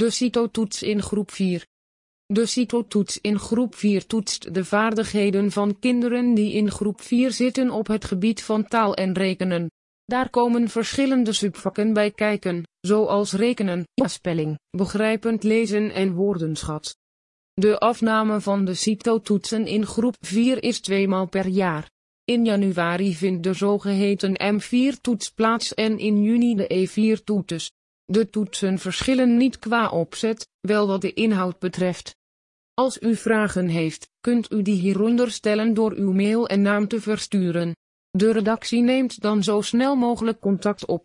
De CITO-toets in groep 4. De CITO-toets in groep 4 toetst de vaardigheden van kinderen die in groep 4 zitten op het gebied van taal en rekenen. Daar komen verschillende subvakken bij kijken, zoals rekenen, spelling, begrijpend lezen en woordenschat. De afname van de CITO-toetsen in groep 4 is tweemaal per jaar. In januari vindt de zogeheten M4-toets plaats en in juni de E4-toets. De toetsen verschillen niet qua opzet, wel wat de inhoud betreft. Als u vragen heeft, kunt u die hieronder stellen door uw mail en naam te versturen. De redactie neemt dan zo snel mogelijk contact op.